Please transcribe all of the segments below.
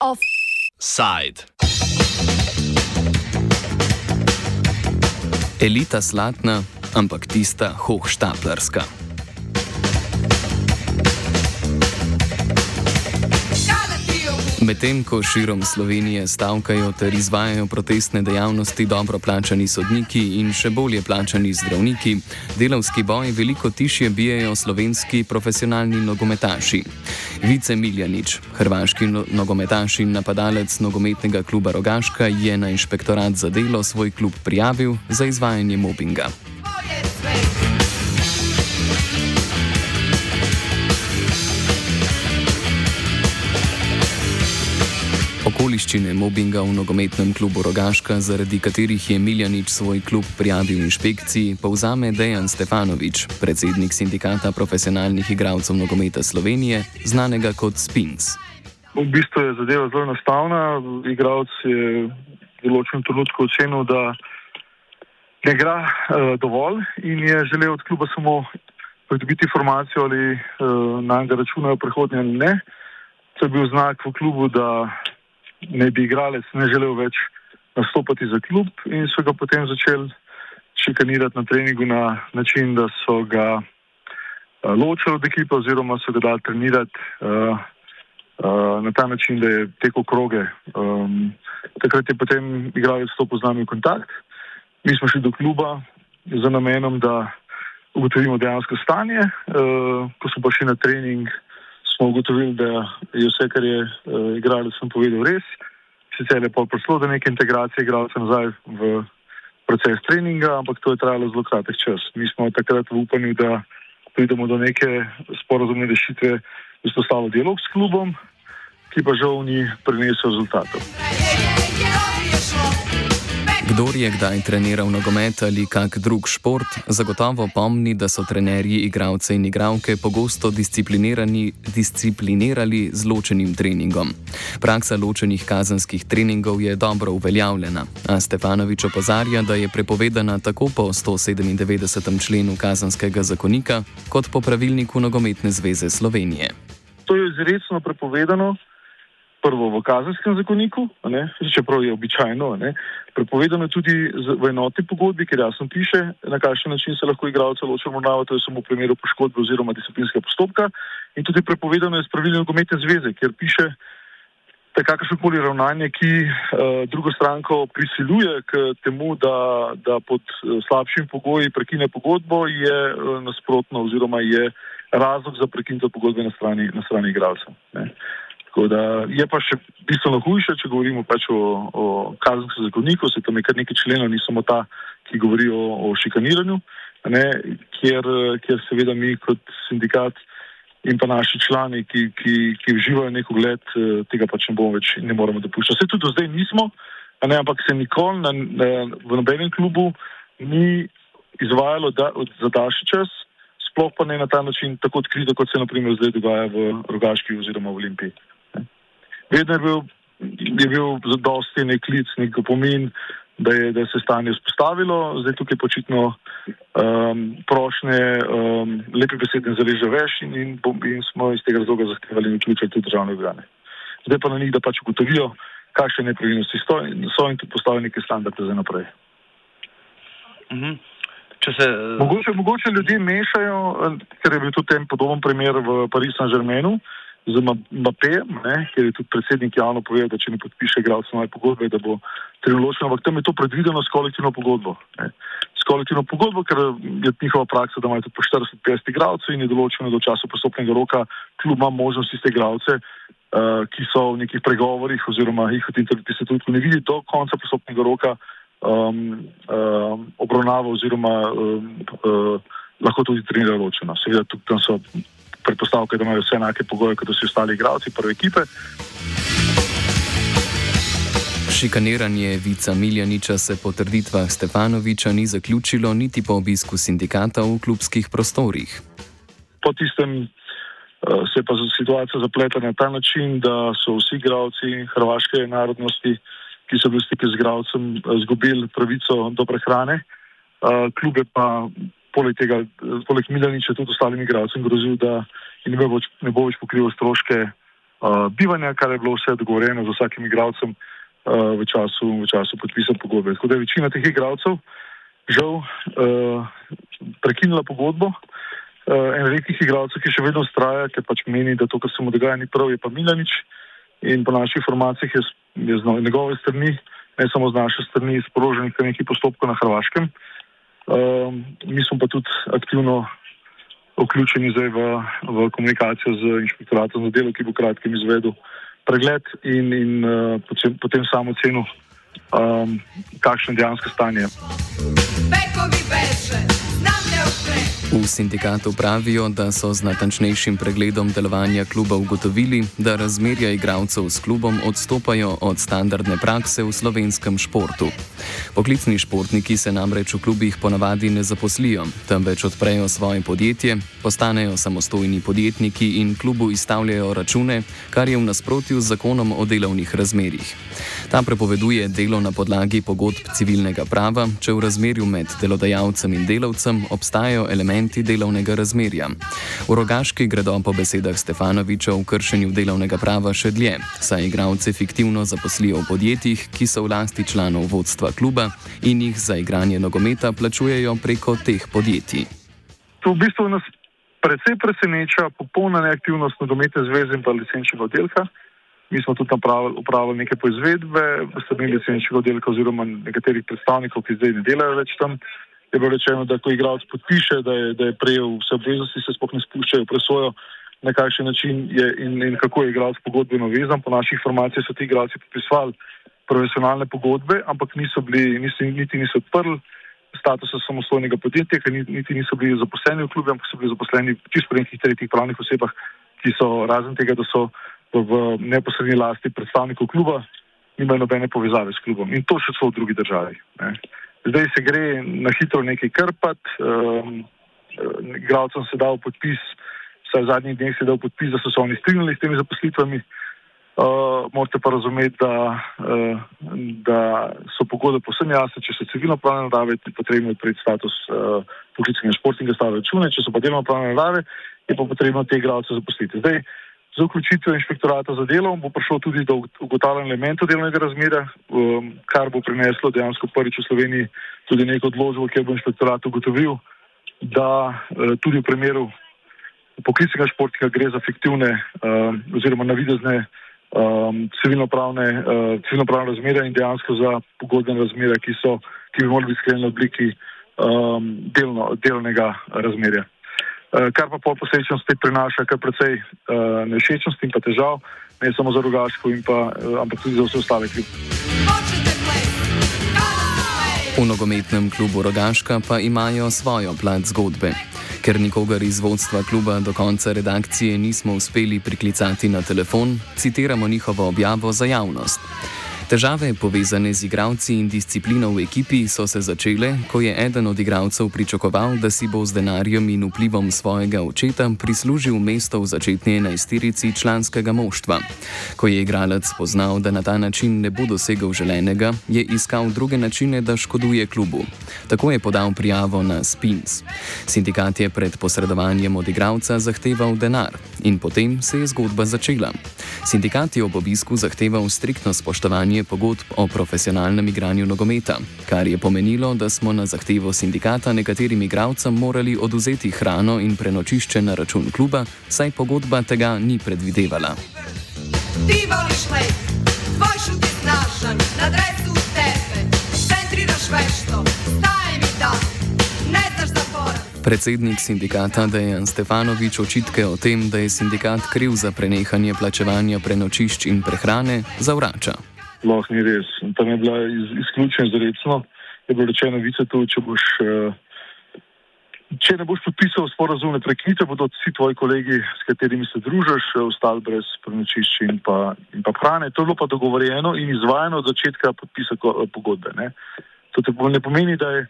Offside. Elita slatna, ampak tista hohštaplarska. Medtem ko širom Slovenije stavkajo ter izvajajo protestne dejavnosti dobro plačani sodniki in še bolje plačani zdravniki, delavski boj veliko tišje bijajo slovenski profesionalni nogometaši. Vice Miljanič, hrvaški no nogometaš in napadalec nogometnega kluba Rogaška, je na inšpektorat za delo svoj klub prijavil za izvajanje mobinga. Okoliščine mobinga v nogometnem klubu Rogaška, zaradi katerih je Miljanič svoj klub prijavil inšpekciji, povzame Dejan Stefanovič, predsednik sindikata profesionalnih igralcev nogometa Slovenije, znanega kot Spins. V bistvu je zadeva zelo enostavna. Igralec je v določenem trenutku ocenil, da ne igra uh, dovolj in je želel od kluba samo pridobiti informacijo, ali uh, na njega računajo prihodnje ali ne. To je bil znak v klubu, da ne bi igralec ne želel več nastopati za klub in so ga potem začeli šikanirati na treningu na način, da so ga uh, ločili od ekipe oziroma so ga dali trenirati uh, uh, na ta način, da je tekel kroge. Um, takrat je potem igralec stopil z nami v kontakt. Mi smo šli do kluba z namenom, da ugotovimo dejansko stanje. Uh, ko smo pa šli na trening, smo ugotovili, da je vse, kar je uh, igralec sem povedal, res. Sicer je pa prišlo do neke integracije igralca nazaj v proces treninga, ampak to je trajalo zelo kratek čas. Mi smo takrat v upanju, da pridemo do neke sporozumne rešitve, vzpostavili dialog s klubom, ki pa žal ni prinesel rezultatov. Kdor je kdaj treniral nogomet ali kak drug šport, zagotovo pomni, da so trenerji, igralce in igralke pogosto disciplinirali z ločenim treningom. Praksa ločenih kazenskih treningov je dobro uveljavljena, a Stefanovič opozarja, da je prepovedana tako po 197. členu kazenskega zakonika, kot po pravilniku Nogometne zveze Slovenije. To je izredno prepovedano prvo v kazenskem zakoniku, ne, čeprav je običajno, ne, prepovedano tudi v enoti pogodbi, ker jasno piše, na kakšen način se lahko igralce ločijo mornava, to je samo v primeru poškodbe oziroma disciplinskega postopka in tudi prepovedano je s pravilom nogometne zveze, ker piše, da kakršno koli ravnanje, ki uh, drugo stranko prisiljuje k temu, da, da pod uh, slabšim pogoji prekine pogodbo, je uh, nasprotno oziroma je razlog za prekinitev pogodbe na strani, na strani igralcev. Tako da je pa še bistveno hujše, če govorimo pač o, o kazenskem zakoniku, se tam je kar nekaj členov, ni samo ta, ki govori o, o šikaniranju, ne, kjer, kjer seveda mi kot sindikat in pa naši člani, ki, ki, ki uživajo nek ugled, tega pač ne bomo več ne moremo dopuščati. Vse tudi do zdaj nismo, ne, ampak se nikoli na, na, v nobenem klubu ni izvajalo da, za daljši čas, sploh pa ne na ta način tako odkrito, kot se naprimer zdaj dogaja v Rogaški oziroma v Olimpiji vedno je bil, je bil za dosti nek klic, nek opomin, da, je, da se je stanje vzpostavilo, zdaj tukaj počitno um, prošnje, um, lepe besede zaleže več in, in, in smo iz tega razloga zahtevali in vključili tudi državne organe. Zdaj pa na njih, da pač ugotovijo, kakšne nepravilnosti so in tudi postavijo neke standarde za naprej. Mhm. Se... Mogoče, mogoče ljudje mešajo, ker je bil tudi en podoben primer v Parizu na Žermenu, z Mapejem, ker je tudi predsednik javno povedal, da če ne podpiše igralcev nove pogodbe, da bo trinoločno, ampak tam je to predvideno s kolektivno pogodbo. Ne. S kolektivno pogodbo, ker je njihova praksa, da imajo tudi po 40-50 igralcev in je določeno, da v času postopnega roka kljub ima možnost iste igralce, uh, ki so v nekih pregovorih oziroma jih v tem trenutku ne vidi do konca postopnega roka um, um, obravnava oziroma um, uh, lahko tudi trenirajo ločeno. Seveda tudi tam so predpostavke, da imajo vse enake pogoje kot vsi ostali igralci prve ekipe. Šikaniranje Vica Miljaniča se po trditvah Stefanoviča ni zaključilo niti po obisku sindikata v klubskih prostorih. Po tistem uh, se je pa situacija zapletla na ta način, da so vsi igralci hrvaške narodnosti, ki so bili v stiku z igralcem, izgubili pravico do prehrane uh, klub je pa poleg tega, poleg Milaniča, tudi ostalim igralcem grozil, da ne bo, ne bo več pokrival stroške uh, bivanja, kar je bilo vse dogovorjeno z vsakim igralcem uh, v, času, v času podpisa pogodbe. Tako da je večina teh igralcev žal uh, prekinila pogodbo. Uh, en redkih igralcev, ki še vedno ustraja, ker pač meni, da to, kar se mu dogaja, ni prav, je pa Milanič. In po naših informacijah je, je z njegove strani, ne samo z naše strani, sporoženih kar nekaj postopkov na Hrvaškem. Um, mi smo pa tudi aktivno vključeni zdaj v, v komunikacijo z inšpektoratom za delo, ki bo kratkim izvedel pregled in, in uh, potem, potem samo ceno, um, kakšno je dejansko stanje. Bekovi beše. V sindikatu pravijo, da so z natančnejšim pregledom delovanja kluba ugotovili, da razmerja igralcev s klubom odstopajo od standardne prakse v slovenskem športu. Poklicni športniki se namreč v klubih ponavadi ne zaposlijo, temveč odprejo svoje podjetje, postanejo samostojni podjetniki in klubu izstavljajo račune, kar je v nasprotju z zakonom o delovnih razmerjih. Ta prepoveduje delo na podlagi pogodb civilnega prava, če v razmerju med delodajalcem in delavcem obstajajo elementi delovnega razmerja. V rogaški gredo po besedah Stefanoviča v kršenju delovnega prava še dlje, saj igralce fiktivno zaposlijo v podjetjih, ki so v lasti članov vodstva kluba in jih za igranje nogometa plačujejo preko teh podjetij. To v bistvu nas precej preseneča popolna neaktivnost nogometne zveze in pa licenčnega oddelka. Mi smo tudi upravili nekaj poizvedbe, strani licenčnega oddelka oziroma nekaterih predstavnikov, ki zdaj ne delajo več tam je bilo rečeno, da ko igralec podpiše, da je, da je prejel vse obveznosti, se sploh ne spuščajo presojo, na kakšen način je in, in kako je igralec pogodbeno vezan. Po naših informacijah so ti igralci podpisovali profesionalne pogodbe, ampak niso bili, niso, niti niso odprli statusa samostojnega podjetja, niti niso bili zaposleni v klubu, ampak so bili zaposleni čisto pri nekih tretjih pravnih osebah, ki so razen tega, da so v, neposrednji lasti predstavnikov kluba, nimajo nobene povezave s klubom. In to še so v drugi državi. Ne. Zdaj se gre na hitro nekaj krpati. Um, Igralcem se da v podpis, vsaj v zadnjih dneh se da v podpis, da so se oni strinjali s temi zaposlitvami. Uh, morate pa razumeti, da, uh, da so pogodbe posebno jasne, če so civilno pravne narave, je potrebno odpreti status uh, poklicnega športnega stava račune, če so pa delovno pravne narave, je pa potrebno te igralce zaposliti. Zdaj, Z vključitvijo inšpektorata za delo bo prišlo tudi do ugotavljanja elementov delovnega razmerja, um, kar bo prineslo dejansko prvič v Sloveniji tudi neko odložbo, kjer bo inšpektorat ugotovil, da uh, tudi v primeru poklicnega športnika gre za fiktivne um, oziroma navidezne um, civilno-pravne uh, civilno razmerja in dejansko za pogodbene razmerja, ki, so, ki bi morali biti sklenjene v obliki delno, delnega razmerja. Eh, kar pa po posledično spet prinaša kar precej uh, eh, nešečnosti in pa težav, ne samo za rogaško, pa, uh, ampak tudi za vse ostale kljub. V nogometnem klubu Rogaška pa imajo svojo plat zgodbe. Ker nikogar iz vodstva kluba do konca redakcije nismo uspeli priklicati na telefon, citiramo njihovo objavo za javnost. Težave, povezane z igralci in disciplino v ekipi, so se začele, ko je eden od igralcev pričakoval, da si bo z denarjem in vplivom svojega očeta prislužil mesto v začetni enajsterici članskega moštva. Ko je igralec spoznal, da na ta način ne bo dosegel želenega, je iskal druge načine, da škoduje klubu. Tako je podal prijavo na Spins. Sindikat je pred posredovanjem od igralca zahteval denar in potem se je zgodba začela. Sindikat je ob obisku zahteval striktno spoštovanje pogodb o profesionalnem igranju nogometa, kar je pomenilo, da smo na zahtevo sindikata nekaterim igralcem morali oduzeti hrano in prenočišče na račun kluba, saj pogodba tega ni predvidevala. Ti voliš le, tvoj šut je znašen, na dresu tebe, centriraš vešto, staj mi da, ne znaš zapora. Predsednik sindikata Dejan Stefanovič očitke o tem, da je sindikat kriv za prenehanje plačevanja prenočišč in prehrane, zavrača sploh ni res. Tam je bila iz, izključena izrecno, je bilo rečeno, vice to, če boš. Uh, Če ne boš podpisal sporazumne preknite, bodo vsi tvoji kolegi, s katerimi se družiš, ostali brez prenočišč in, in pa hrane. To je bilo pa dogovorjeno in izvajano od začetka podpisa pogodbe. Ne. To ne pomeni, da je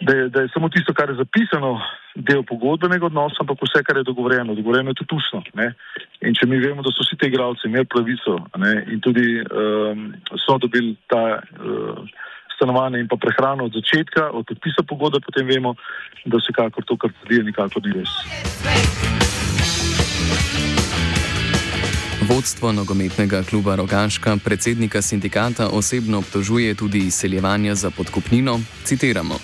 da je, da je samo tisto, kar je zapisano, del pogodbenega odnosa, ampak vse, kar je dogovorjeno. Dogovorjeno je tudi ustno. In če mi vemo, da so vsi ti igralci imeli pravico ne, in tudi um, so dobili ta uh, stanovanje in pa prehrano od začetka, od podpisa pogodbe, potem vemo, da vsekakor to, kar trdijo, nikakor ni res. Vodstvo nogometnega kluba Rogaška predsednika sindikata osebno obtožuje tudi izseljevanja za podkupnino. Citiramo.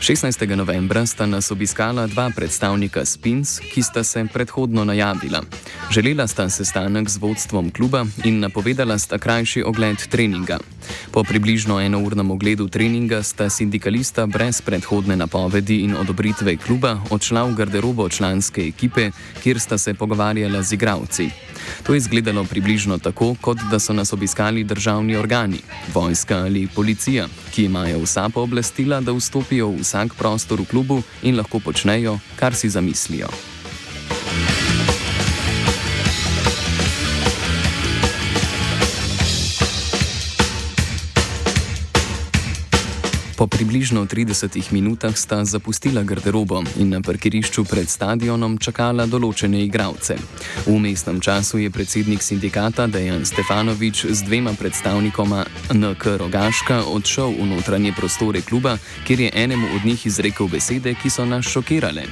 16. novembra sta nas obiskala dva predstavnika Spins, ki sta se predhodno najavila. Želela sta sestanek z vodstvom kluba in napovedala sta krajši ogled treninga. Po približno enournem ogledu treninga sta sindikalista brez predhodne napovedi in odobritve kluba odšla v garderobo članske ekipe, kjer sta se pogovarjala z igravci. To je izgledalo približno tako, kot da so nas obiskali državni organi, vojska ali policija, ki imajo vsa pooblastila, da vstopijo v vsak prostor v klubu in lahko počnejo, kar si zamislijo. Po približno 30 minutah sta zapustila garderobo in na parkirišču pred stadionom čakala določene igralce. V mestnem času je predsednik sindikata Dejan Stefanovič z dvema predstavnikoma NK Rogaška odšel v notranje prostore kluba, kjer je enemu od njih izrekel besede, ki so nas šokirale.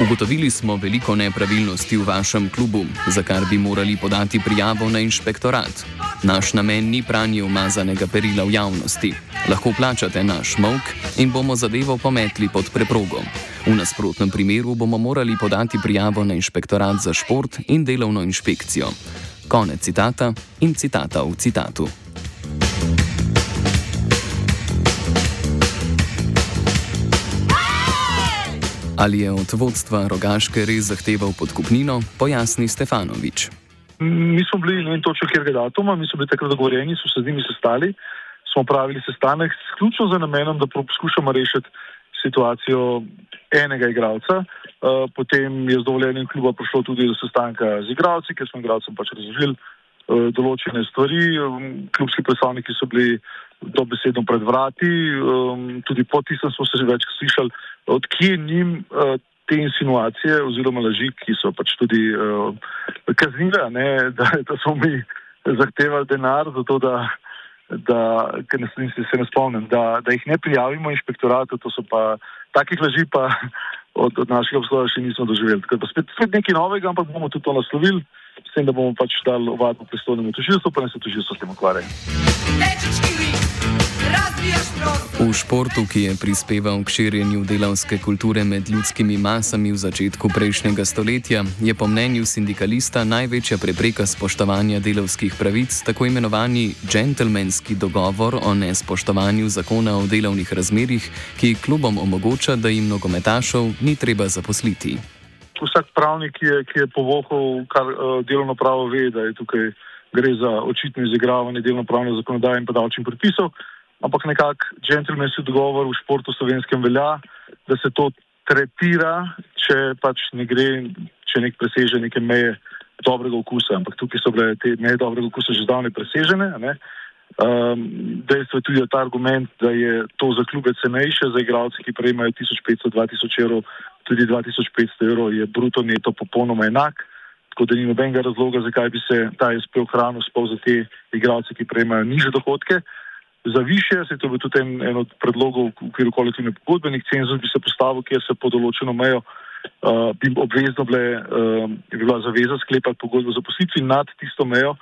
Ugotovili smo veliko nepravilnosti v vašem klubu, za kar bi morali podati prijavo na inšpektorat. Naš namen ni pranje umazanega perila v javnosti. Lahko plačate naš mok in bomo zadevo pometli pod preprogo. V nasprotnem primeru bomo morali podati prijavo na inšpektorat za šport in delovno inšpekcijo. Konec citata in citata v citatu. Ali je od vodstva Rogaške res zahteval podkupnino, pojasni Stefanovič. Mi smo bili, ne vem točno, je datuma, mi smo bili takrat dogovorjeni, so se z njimi sestali, smo pravili sestanek, sključno za namenom, da poskušamo rešiti situacijo enega igralca. Uh, potem je z dovoljenjem kluba prišlo tudi do sestanka z igralci, ker smo igralcem pač razložili uh, določene stvari. Um, klubski predstavniki so bili dobesedno pred vrati, um, tudi po tistem smo se že večkrat slišali odkje njim uh, te insinuacije oziroma laži, ki so pač tudi uh, kaznive, ne, da, da smo mi zahtevali denar za to, da, da ne, se ne spomnim, da, da jih ne prijavimo inšpektoratu, to so pa takih laži pa od, od našega obstoja še nismo doživeli. Tako da spet, spet nekaj novega, ampak bomo tudi to naslovili, s tem, da bomo pač dali ovadbo pristojnemu tožilstvu, pa ne se tožilstvo s tem ukvarja. V športu, ki je prispeval k širjenju delavske kulture med ljudskimi masami v začetku prejšnjega stoletja, je po mnenju sindikalista največja prepreka spoštovanja delavskih pravic tako imenovani džentlmenski dogovor o nespoštovanju zakona o delovnih razmerjih, ki klubom omogoča, da jim nogometašov ni treba zaposliti. Vsak pravnik, ki je, ki je povohal kar uh, delovno pravo, ve, da je tukaj gre za očitno izigravanje delovno pravne zakonodaje in pa davčnih predpisov ampak nekako džentlmenski dogovor v športu slovenskem velja, da se to tretira, če pač ne gre, če nek preseže neke meje dobrega okusa. Ampak tukaj so bile te meje dobrega okusa že zdavne presežene. Um, dejstvo je tudi ta argument, da je to za klube cenejše, za igralce, ki prejmajo 1500-2000 evrov, tudi 2500 evrov je bruto neto popolnoma enak. Tako da ni nobenega razloga, zakaj bi se ta SP ohranil spol za te igralce, ki prejmajo niže dohodke. Za više, se to bi tudi en, en od predlogov v okviru kolektivne pogodbe, nek cenzus bi se postavil, kjer se po določeno mejo uh, bi obvezno bile, uh, bi bila zaveza sklepati pogodbo za poslitvi nad tisto mejo,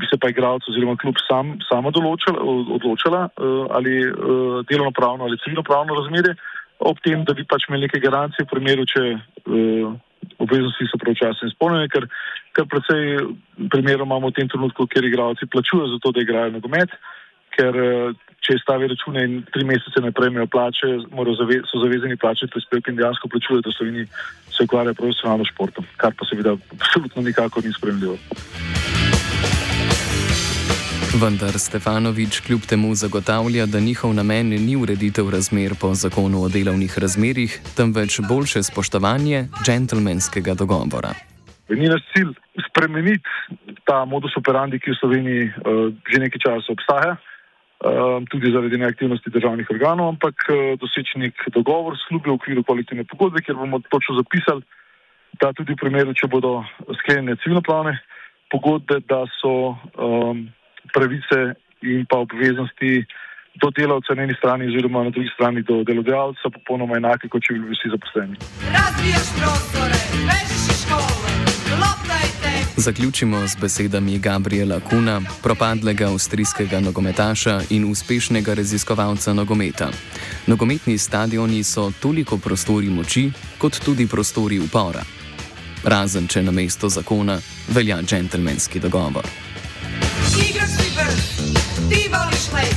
bi se pa igralec oziroma klub sam, sama določala, odločala uh, ali uh, delovno pravno ali civilno pravno razmerje, ob tem, da bi pač imeli neke garancije v primeru, če uh, obveznosti so pravočasno izpolnjene, ker, ker predvsej primerov imamo v tem trenutku, kjer igralci plačujejo za to, da igrajo nogomet. Uh, ker eh, če stavi račune in tri mesece ne prejmejo plače, zave, so zavezani plačati prispevke in dejansko plačujejo, da so oni se ukvarjajo profesionalno športom, kar pa seveda absolutno nikakor ni spremljivo. Vendar Stefanovič kljub temu zagotavlja, da njihov namen ni ureditev razmer po zakonu o delovnih razmerjih, temveč boljše spoštovanje džentlmenskega dogovora. Ni naš cilj spremeniti ta modus operandi, ki v Sloveniji uh, že nekaj časa obstaja. Ehm, tudi zaradi neaktivnosti državnih organov, ampak eh, doseči nek dogovor s klubi v okviru kolektivne pogodbe, kjer bomo točno zapisali, da tudi v primeru, če bodo sklenjene civilno-pravne pogodbe, da so um, pravice in pa obveznosti do delavca na eni strani, oziroma na drugi strani do delodajalca, popolnoma enake, kot če bi bili vsi zaposleni. Razvijaš prostore, loptajte. Zaključimo z besedami Gabriela Kuna, propadlega avstrijskega nogometaša in uspešnega raziskovalca nogometa. Nogometni stadioni so toliko prostori moči, kot tudi prostori upora. Razen če na mesto zakona velja džentlmenski dogovor. Igraš si vrh, ti voliš let.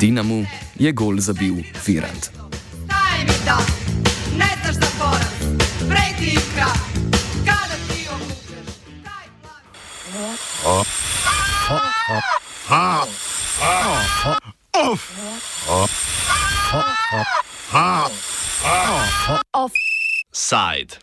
Dinamu je gol zabil Virant. Oh. Oh. Oh. Offside.